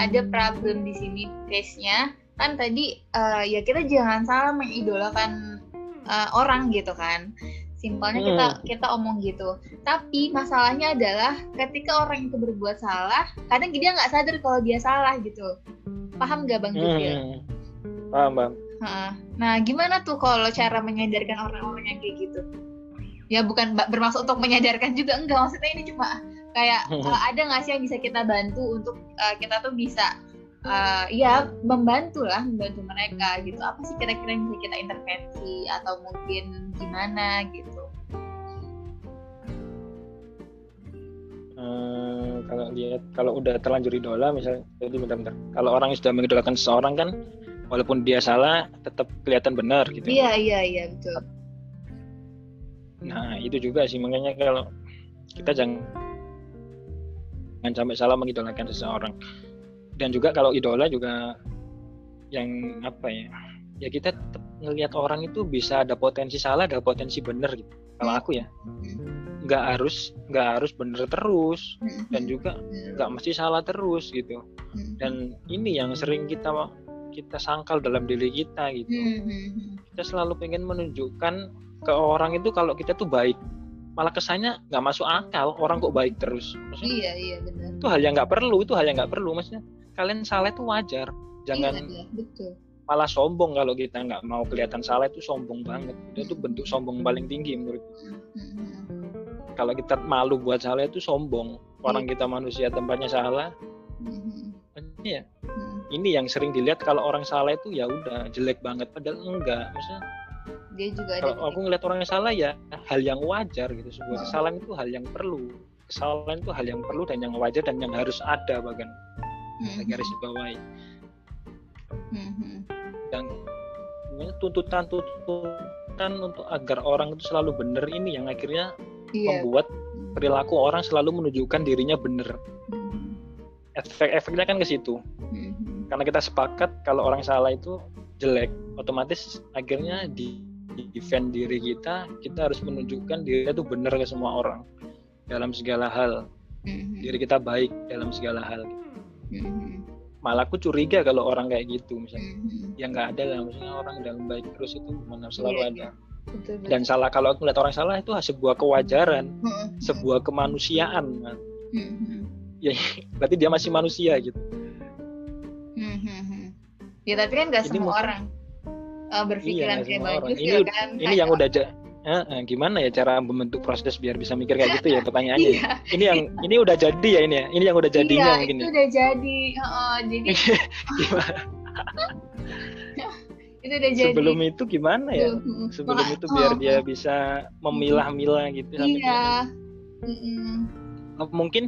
ada problem di sini case-nya kan tadi uh, ya kita jangan salah mengidolakan uh, orang gitu kan simpelnya kita Hmm. kita omong gitu tapi masalahnya adalah ketika orang itu berbuat salah kadang dia nggak sadar kalau dia salah gitu paham gak bang Jufil? Hmm. Paham. Heeh. Nah, gimana tuh kalau cara menyadarkan orang-orang yang kayak gitu? Ya bukan bermaksud untuk menyadarkan juga enggak, maksudnya ini cuma kayak eh, ada nggak sih yang bisa kita bantu untuk eh, kita tuh bisa eh, ya membantu lah, membantu mereka gitu. Apa sih kira-kira yang bisa kita intervensi atau mungkin gimana gitu? Eh, kalau lihat kalau udah terlanjur idola misalnya jadi bentar-bentar kalau orang yang sudah mengidolakan seseorang kan walaupun dia salah tetap kelihatan benar gitu Iya iya iya betul. nah itu juga sih makanya kalau kita jangan jangan sampai salah mengidolakan seseorang. Dan juga kalau idola juga yang apa ya ya kita ngelihat orang itu bisa ada potensi salah ada potensi benar gitu. Kalau aku ya nggak harus nggak harus bener terus. Dan juga nggak mesti salah terus gitu. Dan ini yang sering kita kita sangkal dalam diri kita gitu. Kita selalu pengen menunjukkan ke orang itu kalau kita tuh baik malah kesannya nggak masuk akal orang kok baik terus. Maksudnya Iya iya benar. itu hal yang nggak perlu itu hal yang nggak perlu. Maksudnya kalian salah itu wajar. Jangan Iya, iya, betul. malah sombong kalau kita nggak mau kelihatan salah itu sombong banget. Itu tuh bentuk sombong paling tinggi menurut kalau kita malu buat salah itu sombong. Orang kita manusia tempatnya salah. Ya ini yang sering dilihat kalau orang salah itu ya udah jelek banget padahal enggak. Maksudnya Dia juga ada. kalau aku ngeliat orang yang salah ya hal yang wajar gitu sebuah Hmm. kesalahan itu hal yang perlu kesalahan itu hal yang perlu dan yang wajar dan yang harus ada bahkan Hmm, garis bawahi hmm, hmm. dan tuntutan tuntutan untuk agar orang itu selalu benar ini yang akhirnya Iya. membuat perilaku orang selalu menunjukkan dirinya benar Hmm, efek-efeknya kan ke situ hmm, hmm. karena kita sepakat kalau orang salah itu jelek otomatis akhirnya di defend diri kita kita harus menunjukkan diri itu benar ke semua orang dalam segala hal Hmm, diri kita baik dalam segala hal hmm, hmm. malah aku curiga kalau orang kayak gitu misalnya Hmm, hmm. ya nggak ada lah maksudnya orang dalam baik terus itu mana selalu Iya, ada Betul, betul. dan salah kalau aku melihat orang salah itu sebuah kewajaran Hmm, hmm. sebuah kemanusiaan Hmm, hmm. ya berarti dia masih manusia gitu Hmm, hmm, hmm. Ya tapi kan gak Ini semua mungkin- orang uh, berpikiran Iya, kayak. Jufil Ini- kan. ini yang udah Eh, eh, gimana ya cara membentuk proses biar bisa mikir kayak gitu ya pertanyaannya ya? Iya, ini yang ini udah jadi ya ini ya ini yang udah jadinya iya, mungkin itu ya udah jadi. Heeh, jadi Gimana? itu udah jadi. sebelum itu gimana ya sebelum itu biar oh, dia oh. bisa memilah-milah gitu sampai Iya. Dia- mungkin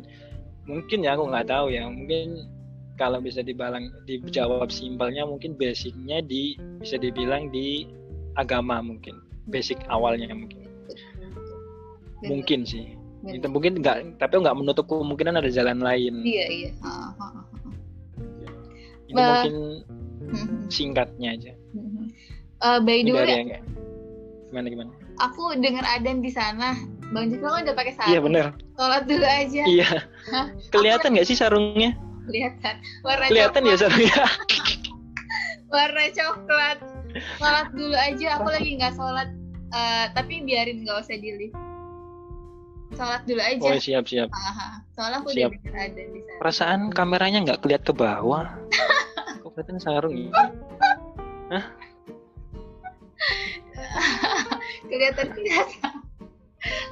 mungkin ya aku nggak tahu ya mungkin kalau bisa dibalang dijawab simpelnya mungkin basicnya di bisa dibilang di agama mungkin basic awalnya mungkin mungkin sih itu mungkin nggak tapi nggak menutup kemungkinan ada jalan lain Iya, iya. Heeh, heeh, ini Bah. mungkin heeh. singkatnya aja. Eh, by the way, yang gimana gimana aku dengar adan di sana. Bang Jufil kan udah pakai sarung. iya bener Sholat dulu aja. iya kelihatan nggak sih sarungnya Kelihatan. Warna kelihatan ya coklat. sarungnya Warna coklat. Sholat dulu aja. Aku lagi nggak sholat. Eh, tapi biarin nggak usah di lift. Sholat dulu aja. oh siap siap Haha. Soalnya aku Siap. udah adan di sana. perasaan kameranya nggak kelihatan ke bawah kok kelihatan sarung ya kelihatan kelihatan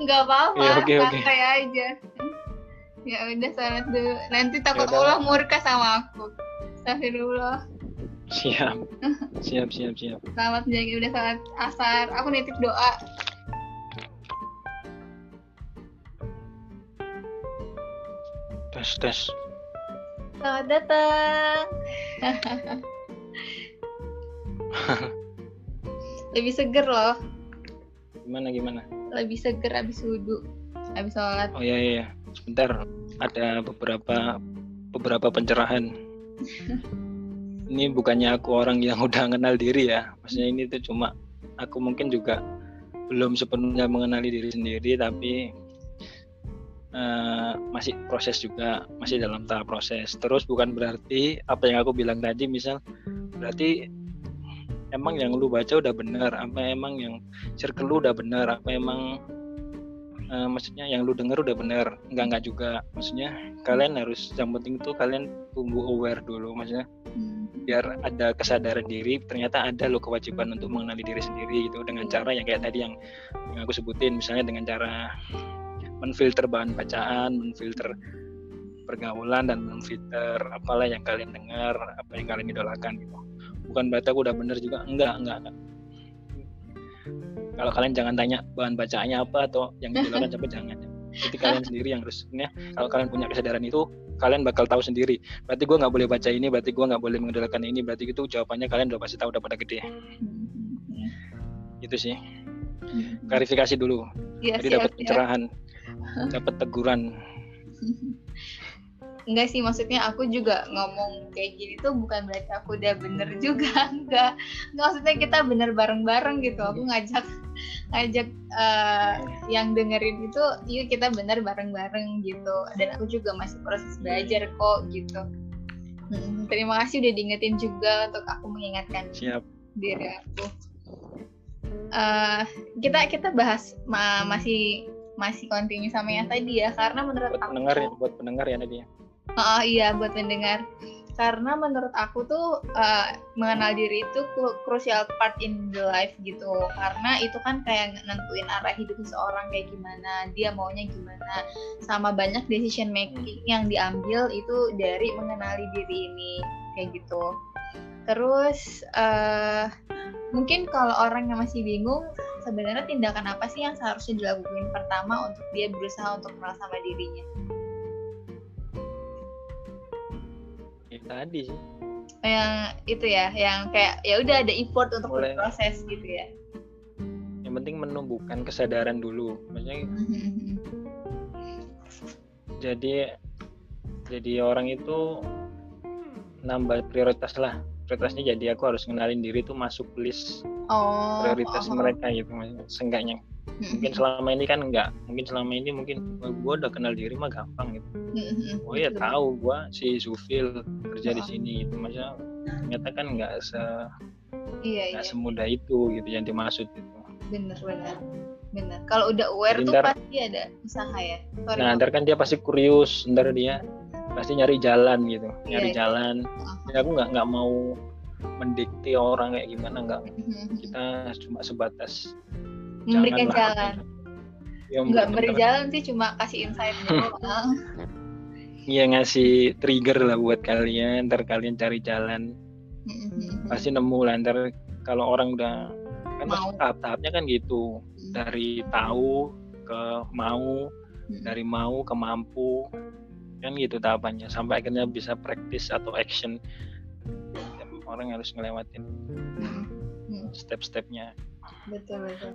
nggak apa-apa oke, oke. santai aja ya udah sholat dulu. Nanti takut Yaudah. Allah murka sama aku. Astagfirullah. Siap. Siap siap siap. Selamat menjaga udah sholat asar. Aku nitip doa. Tes tes. Selamat datang. Lebih seger loh. Gimana gimana? Lebih seger abis wudhu. Abis sholat. Oh iya iya sebentar ada beberapa beberapa pencerahan. Ini bukannya aku orang yang udah kenal diri ya. Maksudnya ini tuh cuma aku mungkin juga belum sepenuhnya mengenali diri sendiri tapi eh, masih proses juga masih dalam tahap proses. Terus bukan berarti apa yang aku bilang tadi misal berarti emang yang lu baca udah benar apa emang yang circle lu udah benar apa emang uh, maksudnya yang lu denger udah benar enggak enggak juga maksudnya kalian harus yang penting itu kalian tumbuh aware dulu maksudnya hmm. biar ada kesadaran diri ternyata ada lo kewajiban untuk mengenali diri sendiri gitu dengan cara yang kayak tadi yang, yang aku sebutin misalnya dengan cara menfilter bahan bacaan, menfilter pergaulan dan menfilter apalah yang kalian dengar, apa yang kalian idolakan gitu. Bukan berarti aku udah bener juga, enggak, enggak, enggak. Kalau kalian jangan tanya bahan bacaannya apa atau yang idolakan siapa jangan. Jadi kalian sendiri yang harusnya kalau kalian punya kesadaran itu kalian bakal tahu sendiri. Berarti gue nggak boleh baca ini, berarti gue nggak boleh mengidolakan ini, berarti itu jawabannya kalian udah pasti tahu udah pada gede. Itu sih. Klarifikasi dulu. Ya, Jadi dapat pencerahan dapat teguran enggak sih maksudnya aku juga ngomong kayak gini tuh bukan berarti aku udah bener juga enggak. Enggak maksudnya kita bener bareng-bareng gitu. Aku ngajak ngajak uh, yang dengerin itu yuk kita bener bareng-bareng gitu. Dan aku juga masih proses belajar kok gitu. Hmm, terima kasih udah diingetin juga untuk aku mengingatkan Siap. diri aku. Uh, kita kita bahas ma masih masih kontinu sama yang tadi ya karena menurut buat aku pendengar ya buat pendengar ya Nadia oh iya buat pendengar karena menurut aku tuh uh, mengenal diri itu crucial part in the life gitu karena itu kan kayak nentuin arah hidup seseorang kayak gimana dia maunya gimana sama banyak decision making hmm. yang diambil itu dari mengenali diri ini kayak gitu terus uh, mungkin kalau orang yang masih bingung sebenarnya tindakan apa sih yang seharusnya dilakukan pertama untuk dia berusaha untuk kenal sama dirinya? Tadi sih. Yang itu ya, yang kayak ya udah ada effort untuk Mulai. berproses gitu ya. Yang penting menumbuhkan kesadaran dulu, maksudnya. jadi jadi orang itu nambah prioritas lah prioritasnya jadi aku harus ngenalin diri tuh masuk list oh, prioritas oh. mereka gitu seenggaknya mungkin selama ini kan enggak mungkin selama ini mungkin oh, gue udah kenal diri mah gampang gitu. Oh ya tahu gue si Sufil kerja di sini gitu. Masa ternyata kan enggak se iya, iya. semudah itu gitu yang dimaksud gitu. Bener bener bener. Kalau udah aware Jadi tuh ntar, pasti ada usaha ya? Sorry, nah ntar kan dia pasti kurius ntar dia pasti nyari jalan gitu iya, nyari iya. jalan. Ya aku nggak nggak mau mendikte orang kayak gimana nggak. Mm-hmm. kita cuma sebatas memberikan jalan ya, nggak beri jalan sih cuma kasih insight doang. Iya ngasih trigger lah buat kalian, ntar kalian cari jalan, mm-hmm. pasti nemu lah. Ntar kalau orang udah kan tahap-tahapnya kan gitu, mm-hmm. dari tahu ke mau, dari mau ke mampu, kan gitu tahapannya. Sampai akhirnya bisa praktis atau action. Orang harus ngelewatin step-stepnya betul betul